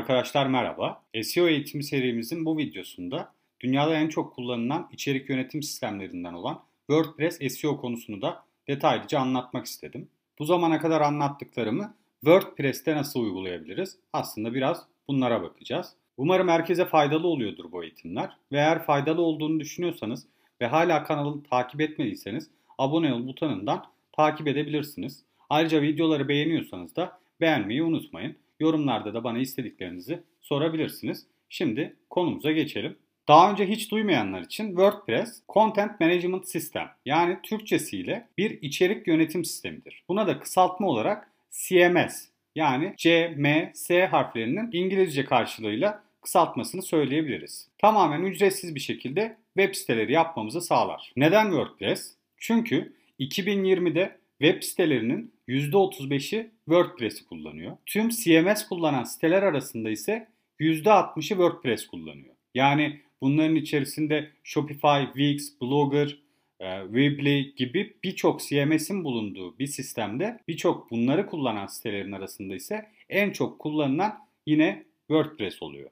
Arkadaşlar merhaba. SEO eğitimi serimizin bu videosunda dünyada en çok kullanılan içerik yönetim sistemlerinden olan WordPress SEO konusunu da detaylıca anlatmak istedim. Bu zamana kadar anlattıklarımı WordPress'te nasıl uygulayabiliriz? Aslında biraz bunlara bakacağız. Umarım herkese faydalı oluyordur bu eğitimler ve eğer faydalı olduğunu düşünüyorsanız ve hala kanalı takip etmediyseniz abone ol butonundan takip edebilirsiniz. Ayrıca videoları beğeniyorsanız da beğenmeyi unutmayın. Yorumlarda da bana istediklerinizi sorabilirsiniz. Şimdi konumuza geçelim. Daha önce hiç duymayanlar için WordPress Content Management System yani Türkçesiyle bir içerik yönetim sistemidir. Buna da kısaltma olarak CMS yani C, M, S harflerinin İngilizce karşılığıyla kısaltmasını söyleyebiliriz. Tamamen ücretsiz bir şekilde web siteleri yapmamızı sağlar. Neden WordPress? Çünkü 2020'de web sitelerinin %35'i WordPress'i kullanıyor. Tüm CMS kullanan siteler arasında ise %60'ı WordPress kullanıyor. Yani bunların içerisinde Shopify, Wix, Blogger, e, Weebly gibi birçok CMS'in bulunduğu bir sistemde birçok bunları kullanan sitelerin arasında ise en çok kullanılan yine WordPress oluyor.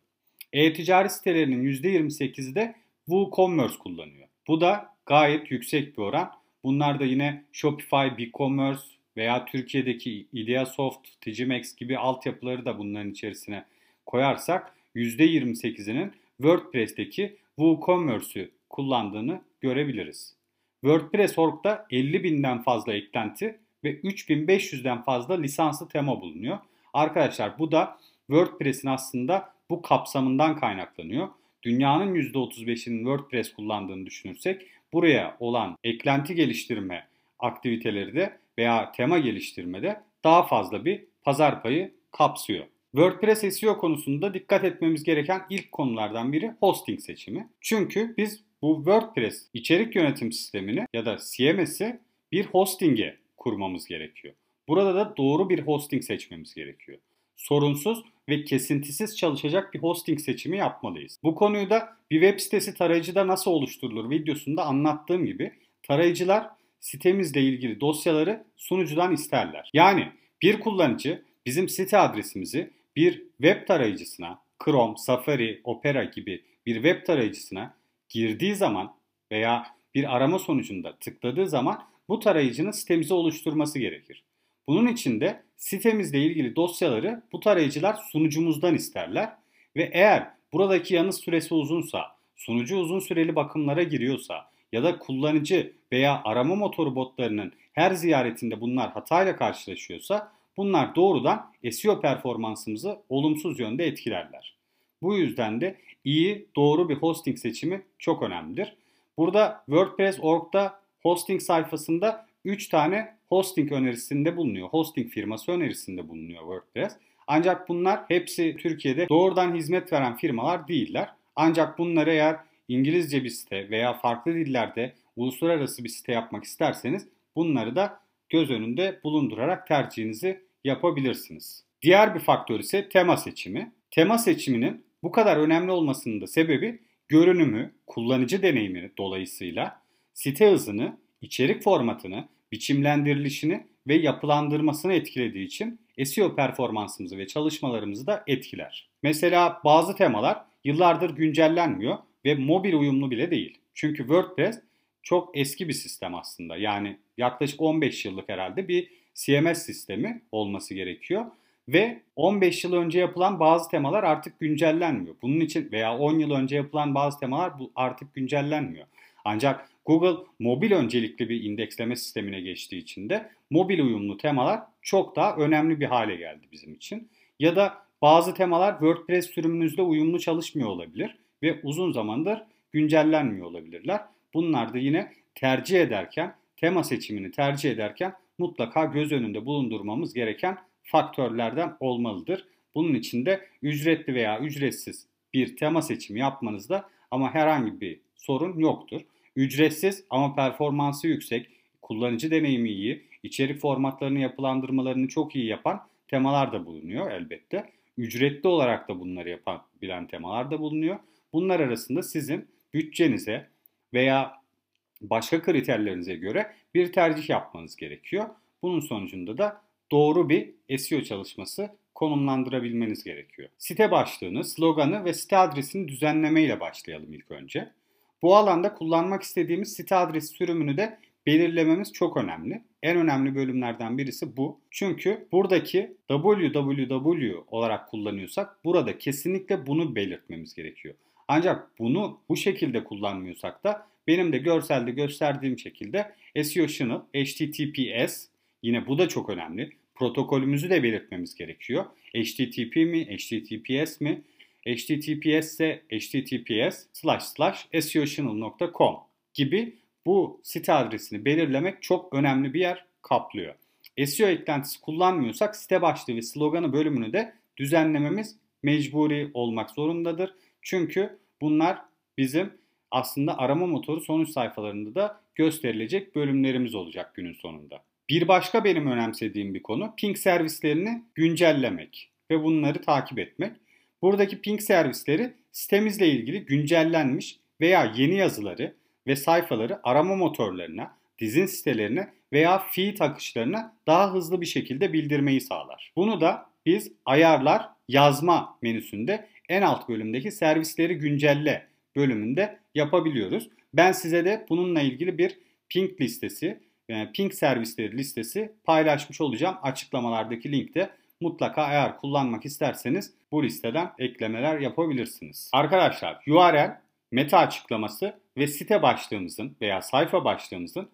E-ticaret sitelerinin %28'i de WooCommerce kullanıyor. Bu da gayet yüksek bir oran. Bunlar da yine Shopify, BigCommerce veya Türkiye'deki Ideasoft, Tgmax gibi altyapıları da bunların içerisine koyarsak %28'inin WordPress'teki WooCommerce'ü kullandığını görebiliriz. WordPress.org'da 50 binden fazla eklenti ve 3500'den fazla lisanslı tema bulunuyor. Arkadaşlar bu da WordPress'in aslında bu kapsamından kaynaklanıyor. Dünyanın %35'inin WordPress kullandığını düşünürsek buraya olan eklenti geliştirme aktiviteleri de veya tema geliştirmede daha fazla bir pazar payı kapsıyor. WordPress SEO konusunda dikkat etmemiz gereken ilk konulardan biri hosting seçimi. Çünkü biz bu WordPress içerik yönetim sistemini ya da CMS'i bir hosting'e kurmamız gerekiyor. Burada da doğru bir hosting seçmemiz gerekiyor. Sorunsuz ve kesintisiz çalışacak bir hosting seçimi yapmalıyız. Bu konuyu da bir web sitesi tarayıcıda nasıl oluşturulur videosunda anlattığım gibi tarayıcılar sitemizle ilgili dosyaları sunucudan isterler. Yani bir kullanıcı bizim site adresimizi bir web tarayıcısına, Chrome, Safari, Opera gibi bir web tarayıcısına girdiği zaman veya bir arama sonucunda tıkladığı zaman bu tarayıcının sitemizi oluşturması gerekir. Bunun için de sitemizle ilgili dosyaları bu tarayıcılar sunucumuzdan isterler ve eğer buradaki yanıt süresi uzunsa, sunucu uzun süreli bakımlara giriyorsa ya da kullanıcı veya arama motoru botlarının her ziyaretinde bunlar hatayla karşılaşıyorsa bunlar doğrudan SEO performansımızı olumsuz yönde etkilerler. Bu yüzden de iyi, doğru bir hosting seçimi çok önemlidir. Burada WordPress.org'da hosting sayfasında 3 tane hosting önerisinde bulunuyor. Hosting firması önerisinde bulunuyor WordPress. Ancak bunlar hepsi Türkiye'de doğrudan hizmet veren firmalar değiller. Ancak bunları eğer İngilizce bir site veya farklı dillerde uluslararası bir site yapmak isterseniz bunları da göz önünde bulundurarak tercihinizi yapabilirsiniz. Diğer bir faktör ise tema seçimi. Tema seçiminin bu kadar önemli olmasının da sebebi görünümü, kullanıcı deneyimini dolayısıyla site hızını, içerik formatını, biçimlendirilişini ve yapılandırmasını etkilediği için SEO performansımızı ve çalışmalarımızı da etkiler. Mesela bazı temalar yıllardır güncellenmiyor ve mobil uyumlu bile değil. Çünkü WordPress çok eski bir sistem aslında. Yani yaklaşık 15 yıllık herhalde bir CMS sistemi olması gerekiyor. Ve 15 yıl önce yapılan bazı temalar artık güncellenmiyor. Bunun için veya 10 yıl önce yapılan bazı temalar artık güncellenmiyor. Ancak Google mobil öncelikli bir indeksleme sistemine geçtiği için de mobil uyumlu temalar çok daha önemli bir hale geldi bizim için. Ya da bazı temalar WordPress sürümünüzde uyumlu çalışmıyor olabilir ve uzun zamandır güncellenmiyor olabilirler. Bunlar da yine tercih ederken, tema seçimini tercih ederken mutlaka göz önünde bulundurmamız gereken faktörlerden olmalıdır. Bunun için de ücretli veya ücretsiz bir tema seçimi yapmanızda ama herhangi bir sorun yoktur. Ücretsiz ama performansı yüksek, kullanıcı deneyimi iyi, içerik formatlarını yapılandırmalarını çok iyi yapan temalar da bulunuyor elbette. Ücretli olarak da bunları yapabilen temalar da bulunuyor. Bunlar arasında sizin bütçenize veya başka kriterlerinize göre bir tercih yapmanız gerekiyor. Bunun sonucunda da doğru bir SEO çalışması konumlandırabilmeniz gerekiyor. Site başlığını, sloganı ve site adresini düzenleme ile başlayalım ilk önce. Bu alanda kullanmak istediğimiz site adresi sürümünü de belirlememiz çok önemli. En önemli bölümlerden birisi bu. Çünkü buradaki www olarak kullanıyorsak burada kesinlikle bunu belirtmemiz gerekiyor. Ancak bunu bu şekilde kullanmıyorsak da benim de görselde gösterdiğim şekilde SEO Channel HTTPS yine bu da çok önemli. Protokolümüzü de belirtmemiz gerekiyor. HTTP mi, HTTPS mi? HTTPS ise HTTPS slash slash seochannel.com gibi bu site adresini belirlemek çok önemli bir yer kaplıyor. SEO eklentisi kullanmıyorsak site başlığı ve sloganı bölümünü de düzenlememiz mecburi olmak zorundadır. Çünkü bunlar bizim aslında arama motoru sonuç sayfalarında da gösterilecek bölümlerimiz olacak günün sonunda. Bir başka benim önemsediğim bir konu ping servislerini güncellemek ve bunları takip etmek. Buradaki ping servisleri sitemizle ilgili güncellenmiş veya yeni yazıları ve sayfaları arama motorlarına, dizin sitelerine veya feed akışlarına daha hızlı bir şekilde bildirmeyi sağlar. Bunu da biz ayarlar yazma menüsünde en alt bölümdeki servisleri güncelle bölümünde yapabiliyoruz. Ben size de bununla ilgili bir ping listesi, yani ping servisleri listesi paylaşmış olacağım. Açıklamalardaki linkte mutlaka eğer kullanmak isterseniz bu listeden eklemeler yapabilirsiniz. Arkadaşlar URL, meta açıklaması ve site başlığımızın veya sayfa başlığımızın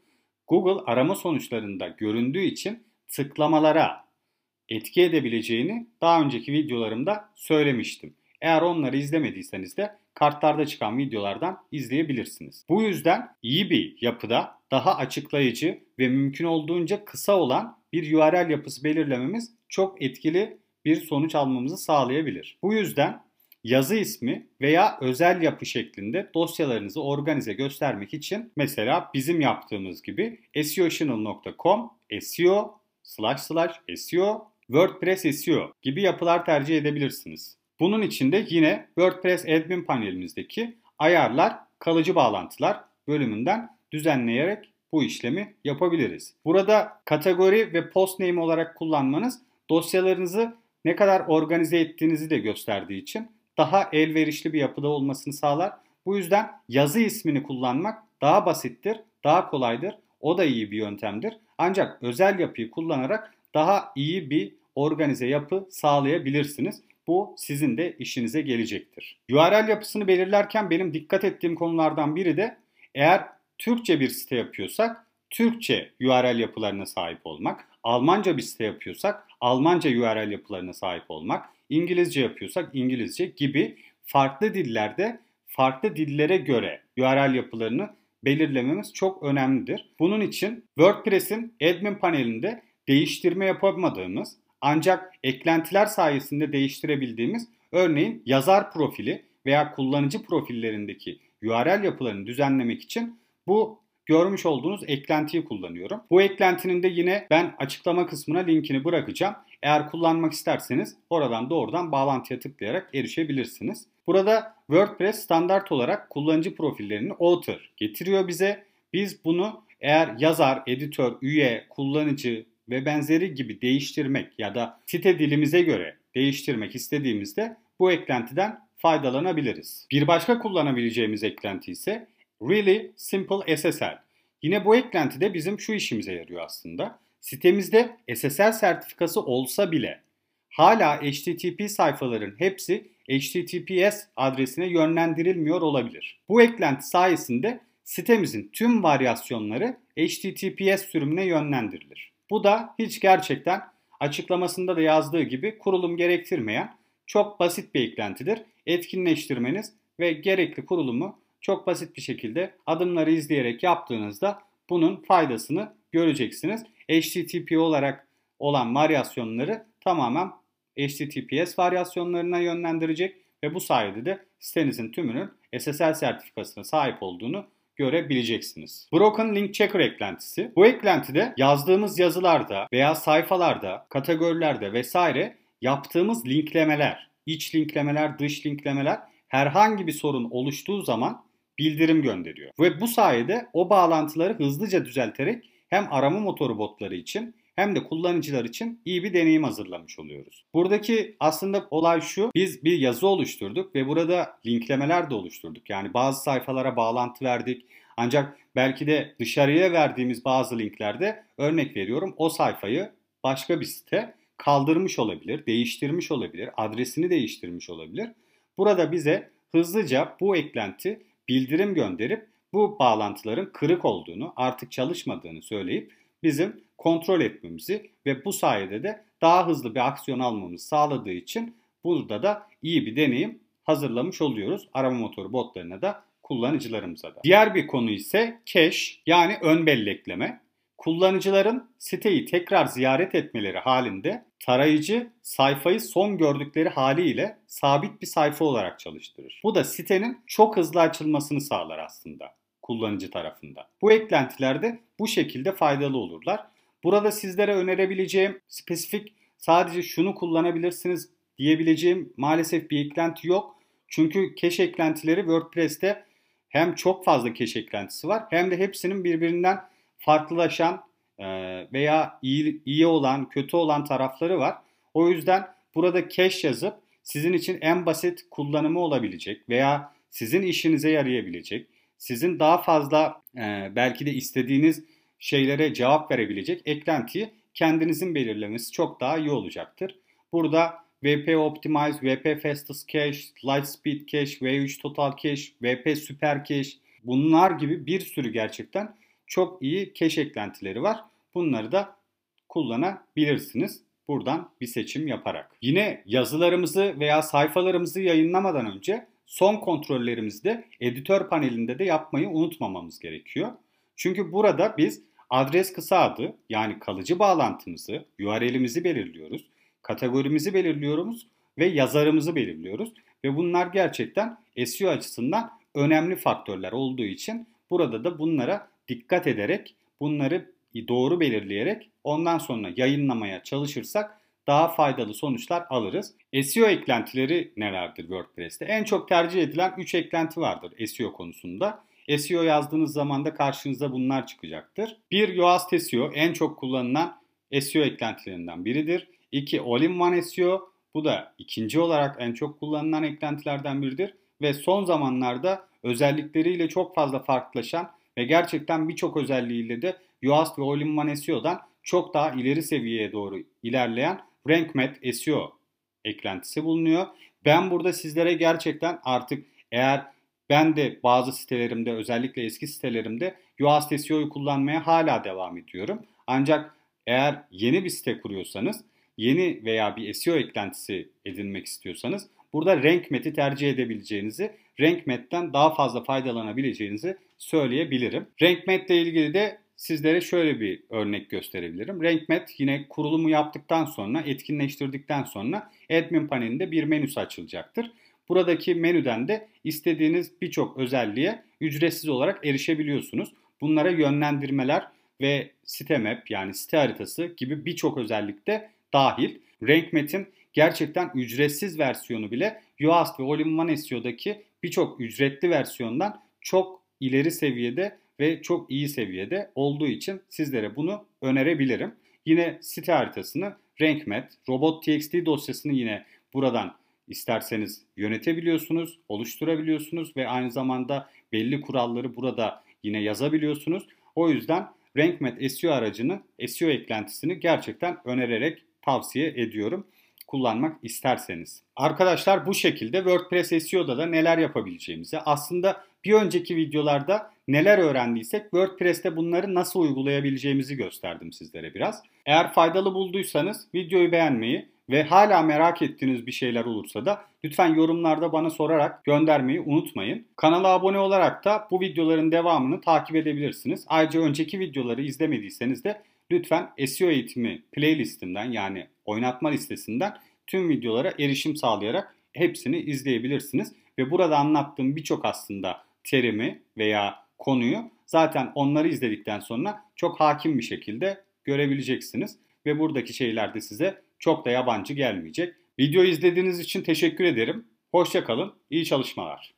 Google arama sonuçlarında göründüğü için tıklamalara etki edebileceğini daha önceki videolarımda söylemiştim. Eğer onları izlemediyseniz de kartlarda çıkan videolardan izleyebilirsiniz. Bu yüzden iyi bir yapıda daha açıklayıcı ve mümkün olduğunca kısa olan bir URL yapısı belirlememiz çok etkili bir sonuç almamızı sağlayabilir. Bu yüzden yazı ismi veya özel yapı şeklinde dosyalarınızı organize göstermek için mesela bizim yaptığımız gibi seochannel.com SEO slash slash SEO WordPress SEO gibi yapılar tercih edebilirsiniz. Bunun için de yine WordPress admin panelimizdeki ayarlar kalıcı bağlantılar bölümünden düzenleyerek bu işlemi yapabiliriz. Burada kategori ve post name olarak kullanmanız dosyalarınızı ne kadar organize ettiğinizi de gösterdiği için daha elverişli bir yapıda olmasını sağlar. Bu yüzden yazı ismini kullanmak daha basittir, daha kolaydır. O da iyi bir yöntemdir. Ancak özel yapıyı kullanarak daha iyi bir organize yapı sağlayabilirsiniz. Bu sizin de işinize gelecektir. URL yapısını belirlerken benim dikkat ettiğim konulardan biri de eğer Türkçe bir site yapıyorsak Türkçe URL yapılarına sahip olmak, Almanca bir site yapıyorsak Almanca URL yapılarına sahip olmak, İngilizce yapıyorsak İngilizce gibi farklı dillerde farklı dillere göre URL yapılarını belirlememiz çok önemlidir. Bunun için WordPress'in admin panelinde değiştirme yapamadığımız ancak eklentiler sayesinde değiştirebildiğimiz örneğin yazar profili veya kullanıcı profillerindeki URL yapılarını düzenlemek için bu görmüş olduğunuz eklentiyi kullanıyorum. Bu eklentinin de yine ben açıklama kısmına linkini bırakacağım. Eğer kullanmak isterseniz oradan doğrudan bağlantıya tıklayarak erişebilirsiniz. Burada WordPress standart olarak kullanıcı profillerini author getiriyor bize. Biz bunu eğer yazar, editör, üye, kullanıcı ve benzeri gibi değiştirmek ya da site dilimize göre değiştirmek istediğimizde bu eklentiden faydalanabiliriz. Bir başka kullanabileceğimiz eklenti ise Really Simple SSL. Yine bu eklenti de bizim şu işimize yarıyor aslında. Sitemizde SSL sertifikası olsa bile hala HTTP sayfaların hepsi HTTPS adresine yönlendirilmiyor olabilir. Bu eklenti sayesinde sitemizin tüm varyasyonları HTTPS sürümüne yönlendirilir. Bu da hiç gerçekten açıklamasında da yazdığı gibi kurulum gerektirmeyen çok basit bir eklentidir. Etkinleştirmeniz ve gerekli kurulumu çok basit bir şekilde adımları izleyerek yaptığınızda bunun faydasını göreceksiniz. HTTP olarak olan varyasyonları tamamen HTTPS varyasyonlarına yönlendirecek ve bu sayede de sitenizin tümünün SSL sertifikasına sahip olduğunu görebileceksiniz. Broken Link Checker eklentisi. Bu eklentide yazdığımız yazılarda veya sayfalarda, kategorilerde vesaire yaptığımız linklemeler, iç linklemeler, dış linklemeler herhangi bir sorun oluştuğu zaman bildirim gönderiyor. Ve bu sayede o bağlantıları hızlıca düzelterek hem arama motoru botları için hem de kullanıcılar için iyi bir deneyim hazırlamış oluyoruz. Buradaki aslında olay şu. Biz bir yazı oluşturduk ve burada linklemeler de oluşturduk. Yani bazı sayfalara bağlantı verdik. Ancak belki de dışarıya verdiğimiz bazı linklerde örnek veriyorum o sayfayı başka bir site kaldırmış olabilir, değiştirmiş olabilir, adresini değiştirmiş olabilir. Burada bize hızlıca bu eklenti bildirim gönderip bu bağlantıların kırık olduğunu, artık çalışmadığını söyleyip bizim kontrol etmemizi ve bu sayede de daha hızlı bir aksiyon almamızı sağladığı için burada da iyi bir deneyim hazırlamış oluyoruz. Arama motoru botlarına da kullanıcılarımıza da. Diğer bir konu ise cache yani ön bellekleme. Kullanıcıların siteyi tekrar ziyaret etmeleri halinde tarayıcı sayfayı son gördükleri haliyle sabit bir sayfa olarak çalıştırır. Bu da sitenin çok hızlı açılmasını sağlar aslında kullanıcı tarafında. Bu eklentiler de bu şekilde faydalı olurlar. Burada sizlere önerebileceğim spesifik sadece şunu kullanabilirsiniz diyebileceğim maalesef bir eklenti yok. Çünkü cache eklentileri WordPress'te hem çok fazla cache eklentisi var hem de hepsinin birbirinden farklılaşan e, veya iyi, iyi olan, kötü olan tarafları var. O yüzden burada cache yazıp sizin için en basit kullanımı olabilecek veya sizin işinize yarayabilecek, sizin daha fazla e, belki de istediğiniz şeylere cevap verebilecek eklentiyi kendinizin belirlemesi çok daha iyi olacaktır. Burada VP Optimize, VP Fastest Cache, Lightspeed Cache, V3 Total Cache, VP Super Cache bunlar gibi bir sürü gerçekten çok iyi cache eklentileri var. Bunları da kullanabilirsiniz buradan bir seçim yaparak. Yine yazılarımızı veya sayfalarımızı yayınlamadan önce son kontrollerimizi de editör panelinde de yapmayı unutmamamız gerekiyor. Çünkü burada biz adres kısa adı yani kalıcı bağlantımızı, URL'imizi belirliyoruz, kategorimizi belirliyoruz ve yazarımızı belirliyoruz. Ve bunlar gerçekten SEO açısından önemli faktörler olduğu için burada da bunlara dikkat ederek, bunları doğru belirleyerek ondan sonra yayınlamaya çalışırsak daha faydalı sonuçlar alırız. SEO eklentileri nelerdir WordPress'te? En çok tercih edilen 3 eklenti vardır SEO konusunda. SEO yazdığınız zaman da karşınıza bunlar çıkacaktır. Bir Yoast SEO en çok kullanılan SEO eklentilerinden biridir. 2 All-in-One SEO bu da ikinci olarak en çok kullanılan eklentilerden biridir. Ve son zamanlarda özellikleriyle çok fazla farklılaşan ve gerçekten birçok özelliğiyle de Yoast ve All-in-One SEO'dan çok daha ileri seviyeye doğru ilerleyen RankMath SEO eklentisi bulunuyor. Ben burada sizlere gerçekten artık eğer ben de bazı sitelerimde özellikle eski sitelerimde Yoast SEO'yu kullanmaya hala devam ediyorum. Ancak eğer yeni bir site kuruyorsanız, yeni veya bir SEO eklentisi edinmek istiyorsanız burada RankMath'i tercih edebileceğinizi, RankMath'ten daha fazla faydalanabileceğinizi söyleyebilirim. RankMath ile ilgili de sizlere şöyle bir örnek gösterebilirim. RankMath yine kurulumu yaptıktan sonra, etkinleştirdikten sonra admin panelinde bir menüsü açılacaktır. Buradaki menüden de istediğiniz birçok özelliğe ücretsiz olarak erişebiliyorsunuz. Bunlara yönlendirmeler ve site map yani site haritası gibi birçok özellik de dahil. RankMath'in gerçekten ücretsiz versiyonu bile Yoast ve All-in-One SEO'daki birçok ücretli versiyondan çok ileri seviyede ve çok iyi seviyede olduğu için sizlere bunu önerebilirim. Yine site haritasını RankMath, Robot.txt dosyasını yine buradan isterseniz yönetebiliyorsunuz, oluşturabiliyorsunuz ve aynı zamanda belli kuralları burada yine yazabiliyorsunuz. O yüzden RankMath SEO aracını, SEO eklentisini gerçekten önererek tavsiye ediyorum kullanmak isterseniz. Arkadaşlar bu şekilde WordPress SEO'da da neler yapabileceğimizi aslında bir önceki videolarda neler öğrendiysek WordPress'te bunları nasıl uygulayabileceğimizi gösterdim sizlere biraz. Eğer faydalı bulduysanız videoyu beğenmeyi ve hala merak ettiğiniz bir şeyler olursa da lütfen yorumlarda bana sorarak göndermeyi unutmayın. Kanala abone olarak da bu videoların devamını takip edebilirsiniz. Ayrıca önceki videoları izlemediyseniz de lütfen SEO eğitimi playlistimden yani oynatma listesinden tüm videolara erişim sağlayarak hepsini izleyebilirsiniz. Ve burada anlattığım birçok aslında terimi veya konuyu zaten onları izledikten sonra çok hakim bir şekilde görebileceksiniz. Ve buradaki şeyler de size çok da yabancı gelmeyecek. Videoyu izlediğiniz için teşekkür ederim. Hoşçakalın, iyi çalışmalar.